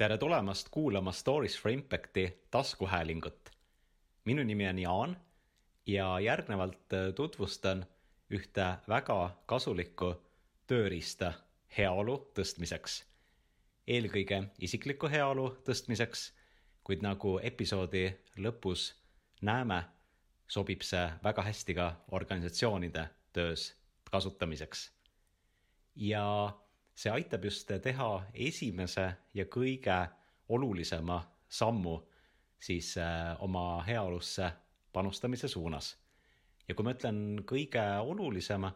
tere tulemast kuulama Stories for Impacti taskuhäälingut. minu nimi on Jaan ja järgnevalt äh, tutvustan ühte väga kasulikku tööriista heaolu tõstmiseks. eelkõige isikliku heaolu tõstmiseks, kuid nagu episoodi lõpus näeme, sobib see väga hästi ka organisatsioonide töös kasutamiseks. ja see aitab just teha esimese ja kõige olulisema sammu siis äh, oma heaolusse panustamise suunas. ja kui ma ütlen kõige olulisema,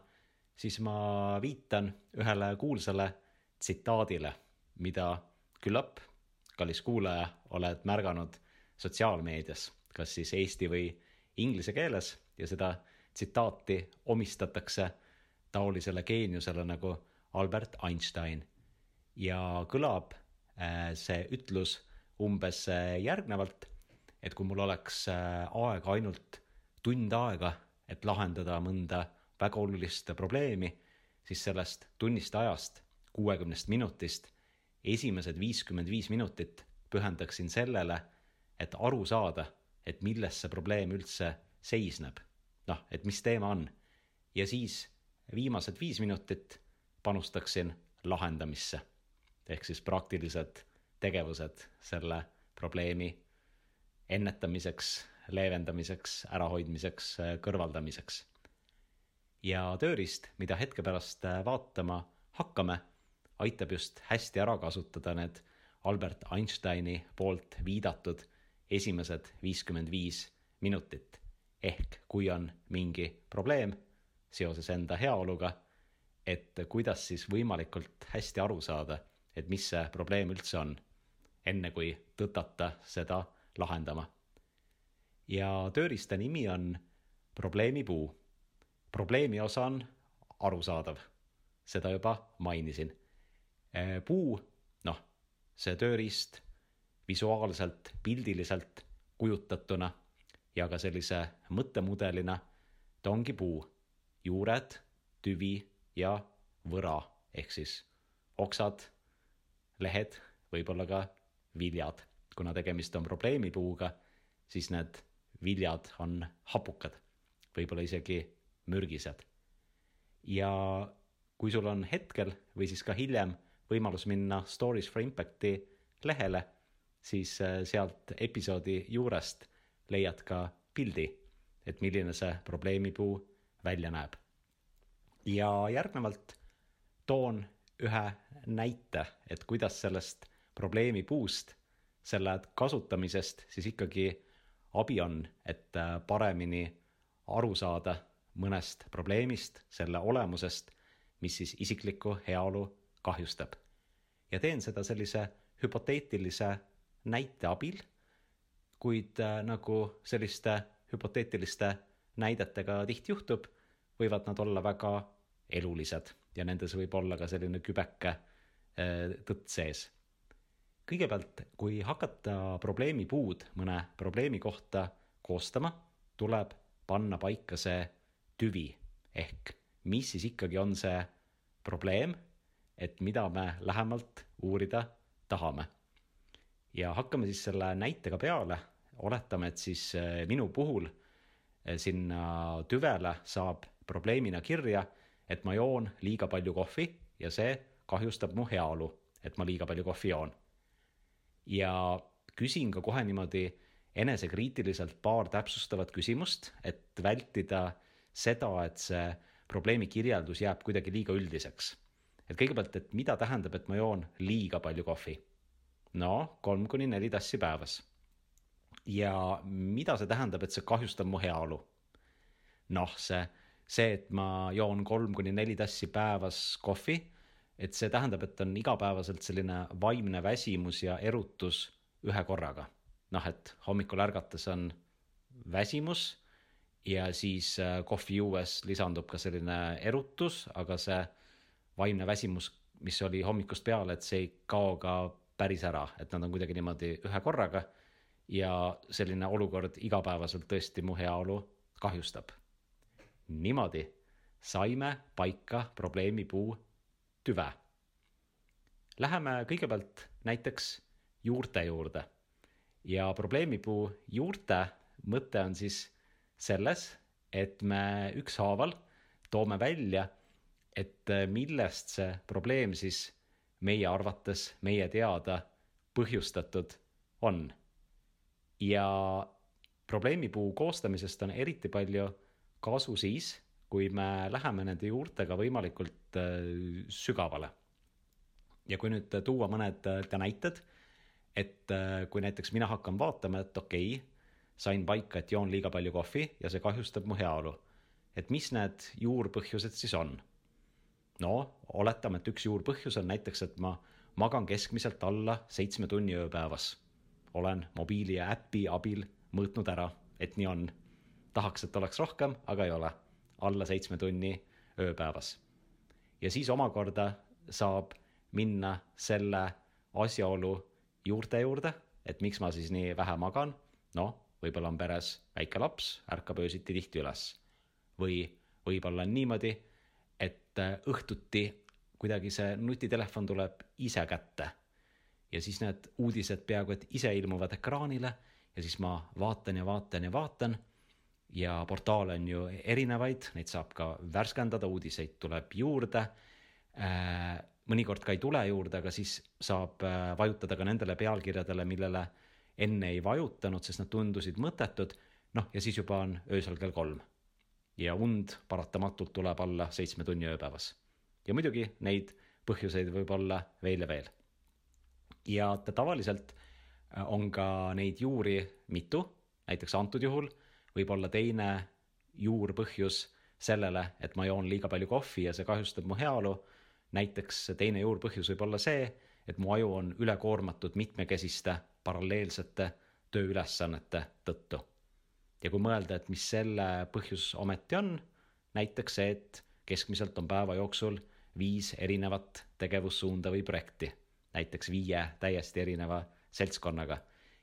siis ma viitan ühele kuulsale tsitaadile, mida küllap, kallis kuulaja, oled märganud sotsiaalmeedias, kas siis eesti või inglise keeles ja seda tsitaati omistatakse taolisele geeniusele nagu Albert Einstein ja kõlab äh, see ütlus umbes äh, järgnevalt, et kui mul oleks äh, aega ainult tund aega, et lahendada mõnda väga olulist probleemi, siis sellest tunnist ajast, kuuekümnest minutist, esimesed viiskümmend viis minutit pühendaksin sellele, et aru saada, et milles see probleem üldse seisneb. noh, et mis teema on. ja siis viimased viis minutit panustaksin lahendamisse. ehk siis praktilised tegevused selle probleemi ennetamiseks, leevendamiseks, ärahoidmiseks, kõrvaldamiseks. ja tööriist, mida hetke pärast vaatama hakkame, aitab just hästi ära kasutada need Albert Einsteini poolt viidatud esimesed viiskümmend viis minutit. ehk kui on mingi probleem seoses enda heaoluga et kuidas siis võimalikult hästi aru saada, et mis see probleem üldse on, enne kui tõtata seda lahendama. ja tööriista nimi on probleemipuu. probleemi osa on arusaadav, seda juba mainisin. Puu, noh, see tööriist visuaalselt, pildiliselt kujutatuna ja ka sellise mõttemudelina, ta ongi puu, juured, tüvi ja võra ehk siis oksad, lehed, võib-olla ka viljad. kuna tegemist on probleemipuuga, siis need viljad on hapukad, võib-olla isegi mürgised. ja kui sul on hetkel või siis ka hiljem võimalus minna Stories for Impacti lehele, siis äh, sealt episoodi juurest leiad ka pildi, et milline see probleemipuu välja näeb ja järgnevalt toon ühe näite, et kuidas sellest probleemipuust, selle kasutamisest siis ikkagi abi on, et äh, paremini aru saada mõnest probleemist, selle olemusest, mis siis isiklikku heaolu kahjustab. ja teen seda sellise hüpoteetilise näite abil, kuid äh, nagu selliste hüpoteetiliste näidetega tihti juhtub, võivad nad olla väga elulised ja nendes võib olla ka selline kübeke äh, tõtt sees. kõigepealt, kui hakata probleemipuud mõne probleemi kohta koostama, tuleb panna paika see tüvi ehk mis siis ikkagi on see probleem, et mida me lähemalt uurida tahame. ja hakkame siis selle näitega peale, oletame, et siis äh, minu puhul äh, sinna tüvele saab probleemina kirja et ma joon liiga palju kohvi ja see kahjustab mu heaolu, et ma liiga palju kohvi joon. ja küsin ka kohe niimoodi enesekriitiliselt paar täpsustavat küsimust, et vältida seda, et see probleemi kirjeldus jääb kuidagi liiga üldiseks. et kõigepealt, et mida tähendab, et ma joon liiga palju kohvi? no kolm kuni neli tassi päevas. ja mida see tähendab, et see kahjustab mu heaolu? noh, see see, et ma joon kolm kuni neli tassi päevas kohvi, et see tähendab, et on igapäevaselt selline vaimne väsimus ja erutus ühe korraga. noh, et hommikul ärgates on väsimus ja siis äh, kohvi juues lisandub ka selline erutus, aga see vaimne väsimus, mis oli hommikust peale, et see ei kao ka päris ära, et nad on kuidagi niimoodi ühe korraga ja selline olukord igapäevaselt tõesti mu heaolu kahjustab niimoodi saime paika probleemipuu tüve. Läheme kõigepealt näiteks juurte juurde. ja probleemipuu juurte mõte on siis selles, et me ükshaaval toome välja, et millest see probleem siis meie arvates, meie teada põhjustatud on. ja probleemipuu koostamisest on eriti palju kasu siis, kui me läheme nende juurtega võimalikult äh, sügavale. ja kui nüüd tuua mõned äh, ka näited, et äh, kui näiteks mina hakkan vaatama, et okei okay,, sain paika, et joon liiga palju kohvi ja see kahjustab mu heaolu. et mis need juurpõhjused siis on? no oletame, et üks juurpõhjus on näiteks, et ma magan keskmiselt alla seitsme tunni ööpäevas. olen mobiili ja äpi abil mõõtnud ära, et nii on. Tahaks, et oleks rohkem, aga ei ole. alla seitsme tunni ööpäevas. ja siis omakorda saab minna selle asjaolu juurte juurde, et miks ma siis nii vähe magan. noh, võib-olla on peres väike laps, ärkab öösiti tihti üles. või võib-olla on niimoodi, et õhtuti kuidagi see nutitelefon tuleb ise kätte. ja siis need uudised peaaegu et ise ilmuvad ekraanile ja siis ma vaatan ja vaatan ja vaatan ja portaale on ju erinevaid, neid saab ka värskendada, uudiseid tuleb juurde. Äh, mõnikord ka ei tule juurde, aga siis saab äh, vajutada ka nendele pealkirjadele, millele enne ei vajutanud, sest nad tundusid mõttetud. noh, ja siis juba on öösel kell kolm ja und paratamatult tuleb alla seitsme tunni ööpäevas. ja muidugi neid põhjuseid võib olla veel ja veel. ja tavaliselt on ka neid juuri mitu, näiteks antud juhul võib olla teine juurpõhjus sellele, et ma joon liiga palju kohvi ja see kahjustab mu heaolu. näiteks teine juurpõhjus võib olla see, et mu aju on ülekoormatud mitmekesiste paralleelsete tööülesannete tõttu. ja kui mõelda, et mis selle põhjus ometi on, näiteks see, et keskmiselt on päeva jooksul viis erinevat tegevussuunda või projekti, näiteks viie täiesti erineva seltskonnaga.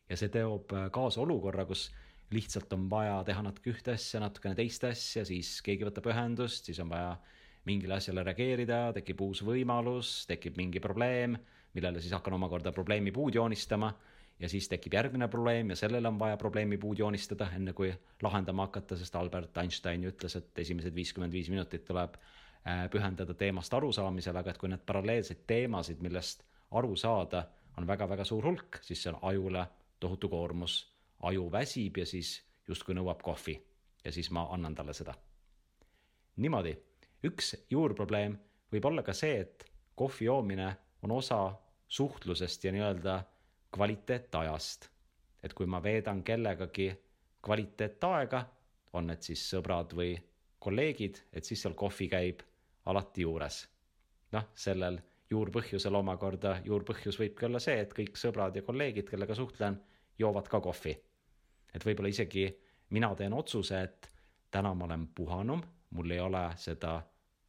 ja see teob kaasa olukorra, kus lihtsalt on vaja teha natuke ühte asja, natukene teist asja, siis keegi võtab ühendust, siis on vaja mingile asjale reageerida, tekib uus võimalus, tekib mingi probleem, millele siis hakkan omakorda probleemi puud joonistama ja siis tekib järgmine probleem ja sellele on vaja probleemi puud joonistada, enne kui lahendama hakata, sest Albert Einstein ju ütles, et esimesed viiskümmend viis minutit tuleb äh, pühendada teemast arusaamisele, aga et kui need paralleelseid teemasid, millest aru saada on väga-väga suur hulk, siis see on ajule tohutu koormus. Aju väsib ja siis justkui nõuab kohvi ja siis ma annan talle seda. niimoodi, üks juurprobleem võib olla ka see, et kohvi joomine on osa suhtlusest ja nii-öelda kvaliteetajast. et kui ma veedan kellegagi kvaliteetaega, on need siis sõbrad või kolleegid, et siis seal kohvi käib alati juures. noh, sellel juurpõhjusel omakorda, juurpõhjus võibki olla see, et kõik sõbrad ja kolleegid, kellega suhtlen, joovad ka kohvi. Et võib-olla isegi mina teen otsuse, et täna ma olen puhanum, mul ei ole seda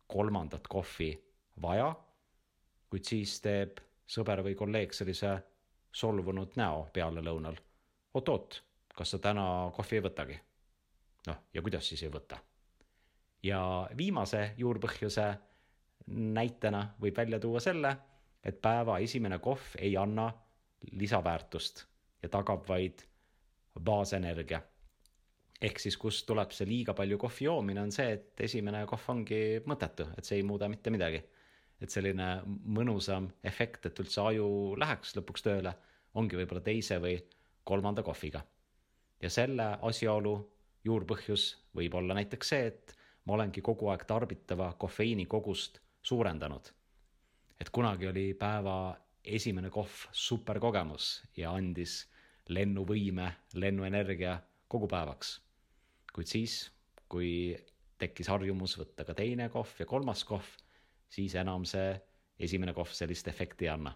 kolmandat kohvi vaja, kuid siis teeb sõber või kolleeg sellise solvunud näo pealelõunal. oot-oot, kas sa täna kohvi ei võtagi? noh, ja kuidas siis ei võta? ja viimase juurpõhjuse näitena võib välja tuua selle, et päeva esimene kohv ei anna lisaväärtust ja tagab vaid baasenergia. ehk siis, kust tuleb see liiga palju kohvi joomine, on see, et esimene kohv ongi mõttetu, et see ei muuda mitte midagi. et selline mõnusam efekt, et üldse aju läheks lõpuks tööle, ongi võib-olla teise või kolmanda kohviga. ja selle asjaolu juurpõhjus võib olla näiteks see, et ma olengi kogu aeg tarbitava kofeiini kogust suurendanud. et kunagi oli päeva esimene kohv superkogemus ja andis lennuvõime, lennuenergia kogu päevaks. kuid siis, kui tekkis harjumus võtta ka teine kohv ja kolmas kohv, siis enam see esimene kohv sellist efekti ei anna.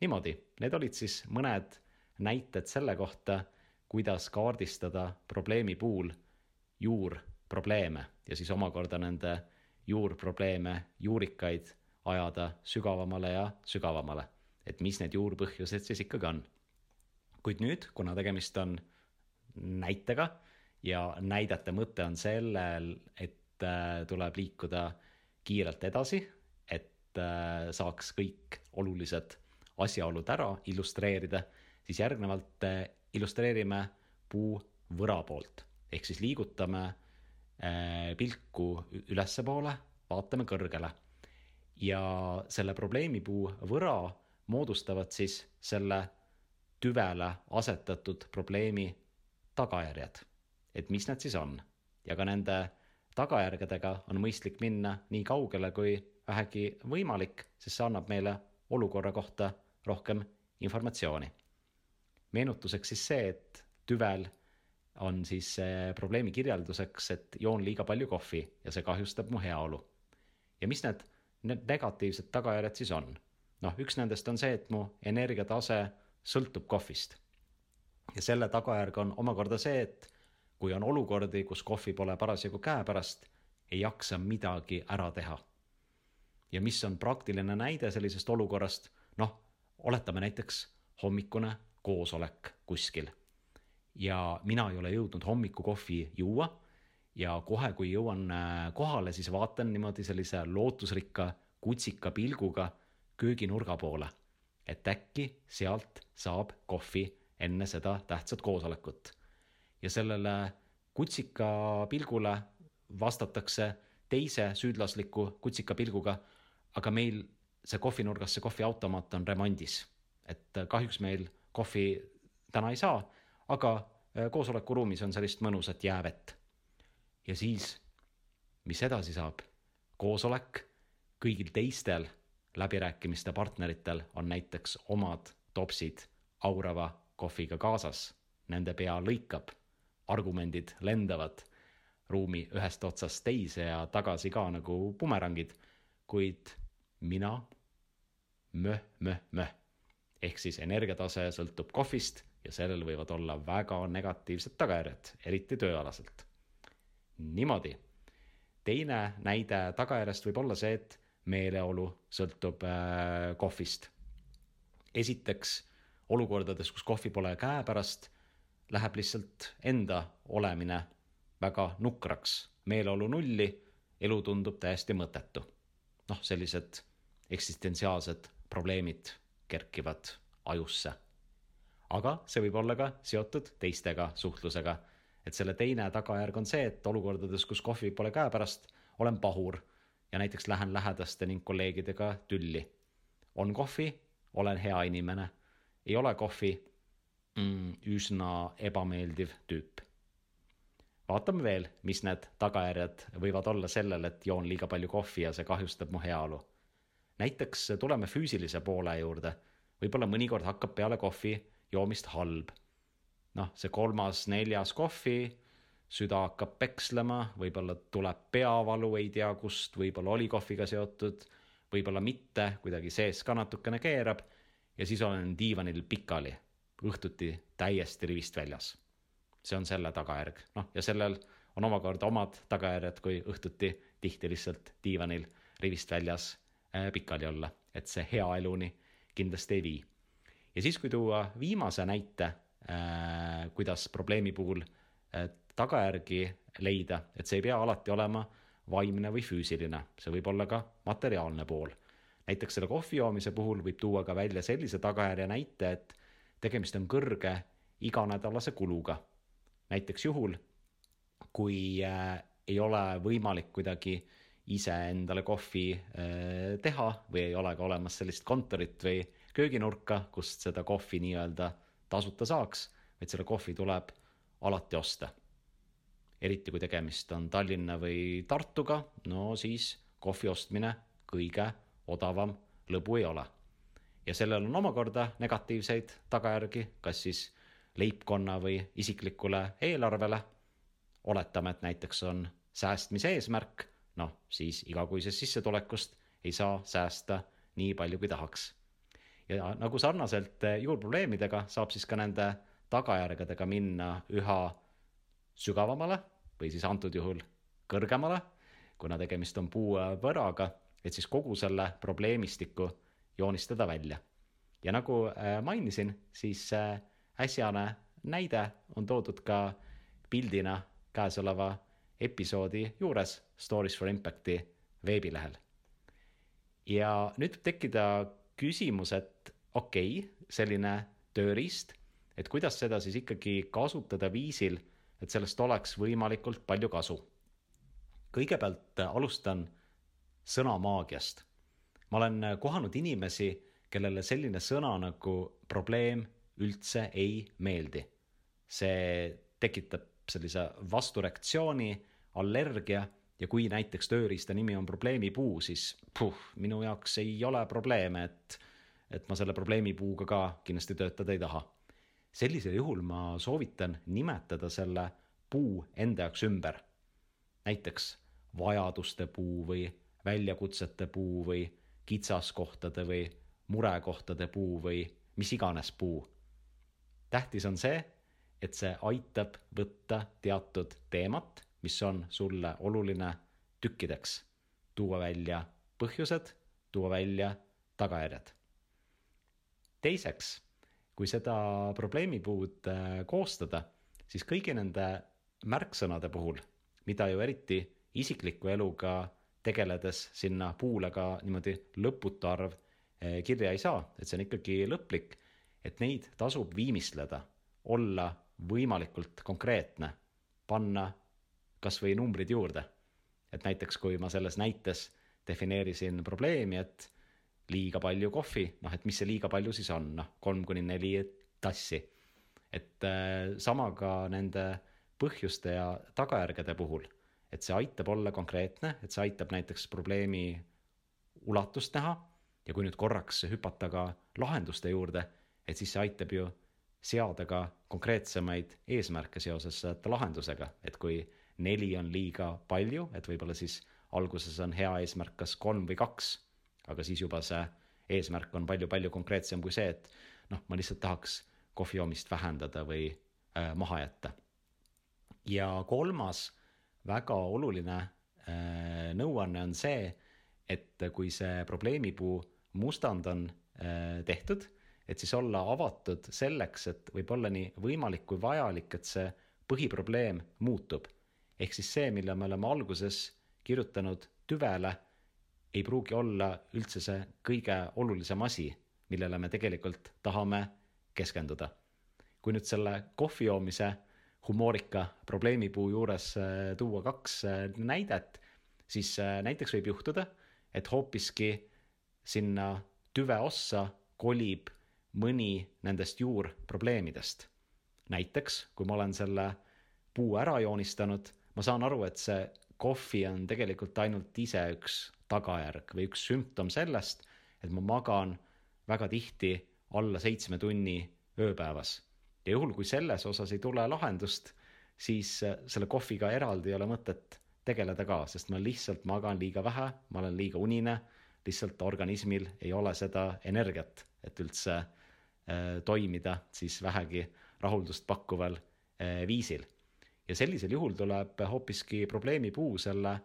niimoodi, need olid siis mõned näited selle kohta, kuidas kaardistada probleemi puhul juurprobleeme ja siis omakorda nende juurprobleeme, juurikaid ajada sügavamale ja sügavamale. et mis need juurpõhjused siis ikkagi on. Kuid nüüd, kuna tegemist on näitega ja näidete mõte on sellel, et äh, tuleb liikuda kiirelt edasi, et äh, saaks kõik olulised asjaolud ära illustreerida, siis järgnevalt äh, illustreerime puu võra poolt ehk siis liigutame pilku ülespoole, vaatame kõrgele. ja selle probleemipuu võra moodustavad siis selle tüvele asetatud probleemi tagajärjed. et mis need siis on ja ka nende tagajärgedega on mõistlik minna nii kaugele kui vähegi võimalik, sest see annab meile olukorra kohta rohkem informatsiooni. meenutuseks siis see, et tüvel on siis probleemi kirjelduseks, et joon liiga palju kohvi ja see kahjustab mu heaolu. ja mis need, need negatiivsed tagajärjed siis on? noh, üks nendest on see, et mu energiatase sõltub kohvist. ja selle tagajärg on omakorda see, et kui on olukordi, kus kohvi pole parasjagu käepärast, ei jaksa midagi ära teha. ja mis on praktiline näide sellisest olukorrast, noh, oletame näiteks hommikune koosolek kuskil ja mina ei ole jõudnud hommikukohvi juua ja kohe, kui jõuan äh, kohale, siis vaatan niimoodi sellise lootusrikka kutsika pilguga kööginurga poole, et äkki sealt saab kohvi enne seda tähtsat koosolekut. ja sellele kutsika pilgule vastatakse teise süüdlasliku kutsika pilguga, aga meil see kohvinurgas, see kohviautomaat on remondis. et kahjuks meil kohvi täna ei saa aga äh, koosolekuruumis on sellist mõnusat jäävett. ja siis, mis edasi saab? koosolek, kõigil teistel läbirääkimiste partneritel on näiteks omad topsid aurava kohviga kaasas, nende pea lõikab, argumendid lendavad ruumi ühest otsast teise ja tagasi ka nagu bumerangid, kuid mina möh, möh, möh. ehk siis energiatase sõltub kohvist ja sellel võivad olla väga negatiivsed tagajärjed, eriti tööalaselt. niimoodi. teine näide tagajärjest võib olla see, et meeleolu sõltub äh, kohvist. esiteks olukordades, kus kohvi pole käepärast, läheb lihtsalt enda olemine väga nukraks, meeleolu nulli, elu tundub täiesti mõttetu. noh, sellised eksistentsiaalsed probleemid kerkivad ajusse aga see võib olla ka seotud teistega suhtlusega. et selle teine tagajärg on see, et olukordades, kus kohvi pole käepärast, olen pahur ja näiteks lähen lähedaste ning kolleegidega tülli. on kohvi, olen hea inimene, ei ole kohvi mm,, üsna ebameeldiv tüüp. vaatame veel, mis need tagajärjed võivad olla sellel, et joon liiga palju kohvi ja see kahjustab mu heaolu. näiteks tuleme füüsilise poole juurde, võib-olla mõnikord hakkab peale kohvi joomist halb. noh, see kolmas-neljas kohvi, süda hakkab pekslema, võib-olla tuleb peavalu, ei tea kust, võib-olla oli kohviga seotud, võib-olla mitte, kuidagi sees ka natukene keerab. Ja siis olen diivanil pikali, õhtuti täiesti rivist väljas. see on selle tagajärg, noh, ja sellel on omakorda omad tagajärjed, kui õhtuti tihti lihtsalt diivanil rivist väljas äh, pikali olla, et see hea eluni kindlasti ei vii. Ja siis, kui tuua viimase näite äh,, kuidas probleemi puhul tagajärgi leida, et see ei pea alati olema vaimne või füüsiline, see võib olla ka materiaalne pool. näiteks selle kohvi joomise puhul võib tuua ka välja sellise tagajärje näite, et tegemist on kõrge iganädalase kuluga. näiteks juhul, kui äh, ei ole võimalik kuidagi ise endale kohvi äh, teha või ei ole ka olemas sellist kontorit või kööginurka, kust seda kohvi nii-öelda tasuta saaks, vaid selle kohvi tuleb alati osta. Eriti kui tegemist on Tallinna või Tartuga, no siis kohvi ostmine kõige odavam lõbu ei ole. ja sellel on omakorda negatiivseid tagajärgi, kas siis leibkonna või isiklikule eelarvele. oletame, et näiteks on säästmise eesmärk, noh siis igakuisest sissetulekust ei saa säästa nii palju, kui tahaks ja nagu sarnaselt juurprobleemidega saab siis ka nende tagajärgedega minna üha sügavamale või siis antud juhul kõrgemale, kuna tegemist on puuvõraga, et siis kogu selle probleemistiku joonistada välja. ja nagu eh, mainisin, siis eh, äsjane näide on toodud ka pildina käesoleva episoodi juures Stories for Impacti veebilehel. ja nüüd võib tekkida küsimus, et okei okay, selline tööriist, et kuidas seda siis ikkagi kasutada viisil, et sellest oleks võimalikult palju kasu. kõigepealt alustan sõnamaagiast. ma olen kohanud inimesi, kellele selline sõna nagu probleem üldse ei meeldi. see tekitab sellise vastureaktsiooni, allergia ja kui näiteks tööriista nimi on probleemipuu, siis puh, minu jaoks ei ole probleeme, et, et ma selle probleemipuuga ka kindlasti töötada ei taha. Sellisel juhul ma soovitan nimetada selle puu enda jaoks ümber. näiteks vajaduste puu või väljakutsete puu või kitsaskohtade või murekohtade puu või mis iganes puu. tähtis on see, et see aitab võtta teatud teemat, mis on sulle oluline tükkideks, tuua välja põhjused, tuua välja tagajärjed. teiseks, kui seda probleemipuud äh, koostada, siis kõigi nende märksõnade puhul, mida ju eriti isikliku eluga tegeledes sinna puule ka niimoodi lõputu arv eh, kirja ei saa, et see on ikkagi lõplik, et neid tasub viimistleda, olla võimalikult konkreetne, panna kas või numbrid juurde. et näiteks, kui ma selles näites defineerisin probleemi, et liiga palju kohvi, noh, et mis see liiga palju siis on, noh, kolm kuni neli tassi. et äh, sama ka nende põhjuste ja tagajärgede puhul. Et see aitab olla konkreetne, et see aitab näiteks probleemi ulatust näha ja kui nüüd korraks hüpata ka lahenduste juurde, et siis see aitab ju seada ka konkreetsemaid eesmärke seoses lahendusega, et kui neli on liiga palju, et võib-olla siis alguses on hea eesmärk kas kolm või kaks, aga siis juba see eesmärk on palju-palju konkreetsem kui see, et noh, ma lihtsalt tahaks kohvi joomist vähendada või äh, maha jätta. ja kolmas väga oluline äh, nõuanne on see, et kui see probleemipuu mustand on äh, tehtud, et siis olla avatud selleks, et võib olla nii võimalik kui vajalik, et see põhiprobleem muutub. ehk siis see, mille me oleme alguses kirjutanud tüvele, ei pruugi olla üldse see kõige olulisem asi, millele me tegelikult tahame keskenduda. kui nüüd selle kohvi joomise humoorika probleemipuu juures äh, tuua kaks äh, näidet, siis äh, näiteks võib juhtuda, et hoopiski sinna tüve ossa kolib mõni nendest juurprobleemidest. näiteks, kui ma olen selle puu ära joonistanud, ma saan aru, et see kohvi on tegelikult ainult ise üks tagajärg või üks sümptom sellest, et ma magan väga tihti alla seitsme tunni ööpäevas ja juhul, kui selles osas ei tule lahendust, siis äh, selle kohviga eraldi ei ole mõtet tegeleda ka, sest ma lihtsalt magan liiga vähe, ma olen liiga unine, lihtsalt organismil ei ole seda energiat, et üldse äh, toimida siis vähegi rahuldust pakkuval äh, viisil. Ja sellisel juhul tuleb hoopiski probleemipuu selle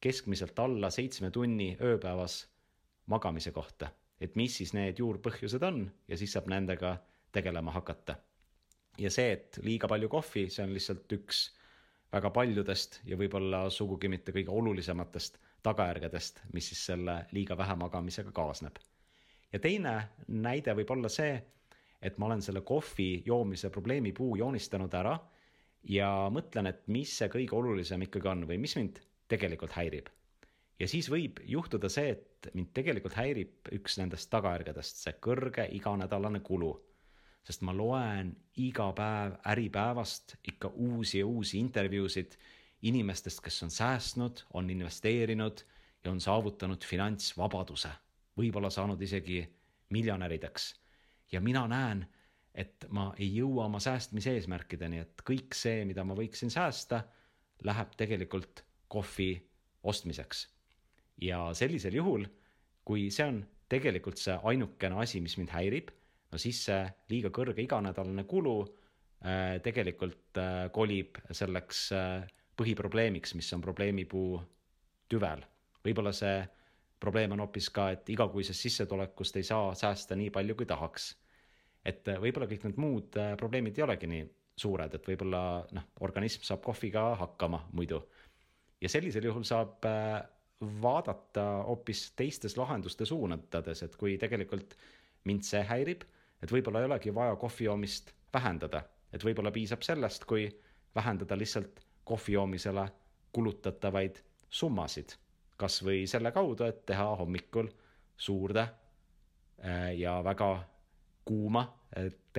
keskmiselt alla seitsme tunni ööpäevas magamise kohta, et mis siis need juurpõhjused on ja siis saab nendega tegelema hakata ja see, et liiga palju kohvi, see on lihtsalt üks väga paljudest ja võib-olla sugugi mitte kõige olulisematest tagajärgedest, mis siis selle liiga vähe magamisega kaasneb. ja teine näide võib olla see, et ma olen selle kohvi joomise probleemi puu joonistanud ära ja mõtlen, et mis see kõige olulisem ikkagi on või mis mind tegelikult häirib. ja siis võib juhtuda see, et mind tegelikult häirib üks nendest tagajärgedest, see kõrge iganädalane kulu sest ma loen iga päev Äripäevast ikka uusi ja uusi intervjuusid inimestest, kes on säästnud, on investeerinud ja on saavutanud finantsvabaduse, võib-olla saanud isegi miljonärideks. ja mina näen, et ma ei jõua oma säästmise eesmärkideni, et kõik see, mida ma võiksin säästa, läheb tegelikult kohvi ostmiseks. ja sellisel juhul, kui see on tegelikult see ainukene asi, mis mind häirib no siis see liiga kõrge iganädalane kulu äh, tegelikult äh, kolib selleks äh, põhiprobleemiks, mis on probleemipuu tüvel. võib-olla see probleem on hoopis ka, et igakuisest sissetulekust ei saa säästa nii palju, kui tahaks. Et äh, võib-olla kõik need muud äh, probleemid ei olegi nii suured, et võib-olla noh, organism saab kohviga hakkama muidu. ja sellisel juhul saab äh, vaadata hoopis teistes lahenduste suunades, et kui tegelikult mind see häirib, et võib-olla ei olegi vaja kohvi joomist vähendada, et võib-olla piisab sellest, kui vähendada lihtsalt kohvi joomisele kulutatavaid summasid. kas või selle kaudu, et teha hommikul suurde ja väga kuuma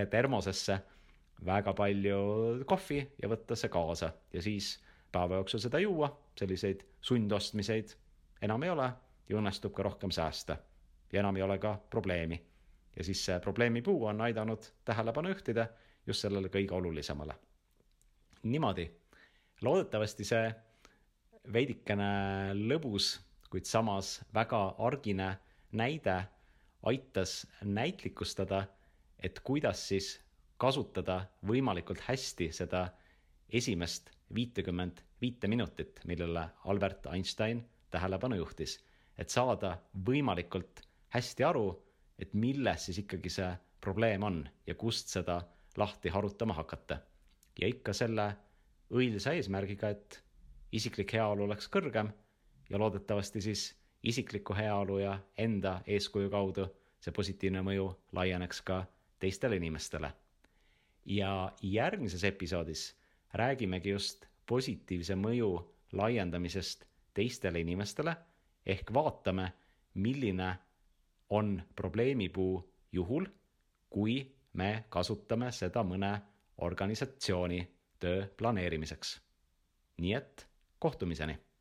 termosesse väga palju kohvi ja võtta see kaasa ja siis päeva jooksul seda juua, selliseid sundostmiseid enam ei ole ja õnnestub ka rohkem säästa. ja enam ei ole ka probleemi. ja siis see probleemipuu on aidanud tähelepanu juhtida just sellele kõige olulisemale. niimoodi, loodetavasti see veidikene lõbus, kuid samas väga argine näide aitas näitlikustada, et kuidas siis kasutada võimalikult hästi seda esimest viitekümmet viite minutit, millele Albert Einstein tähelepanu juhtis. et saada võimalikult hästi aru, et milles siis ikkagi see probleem on ja kust seda lahti harutama hakata. ja ikka selle õilsa eesmärgiga, et isiklik heaolu oleks kõrgem ja loodetavasti siis isikliku heaolu ja enda eeskuju kaudu see positiivne mõju laieneks ka teistele inimestele. ja järgmises episoodis räägimegi just positiivse mõju laiendamisest teistele inimestele ehk vaatame, milline on probleemipuu juhul, kui me kasutame seda mõne organisatsiooni töö planeerimiseks. nii et kohtumiseni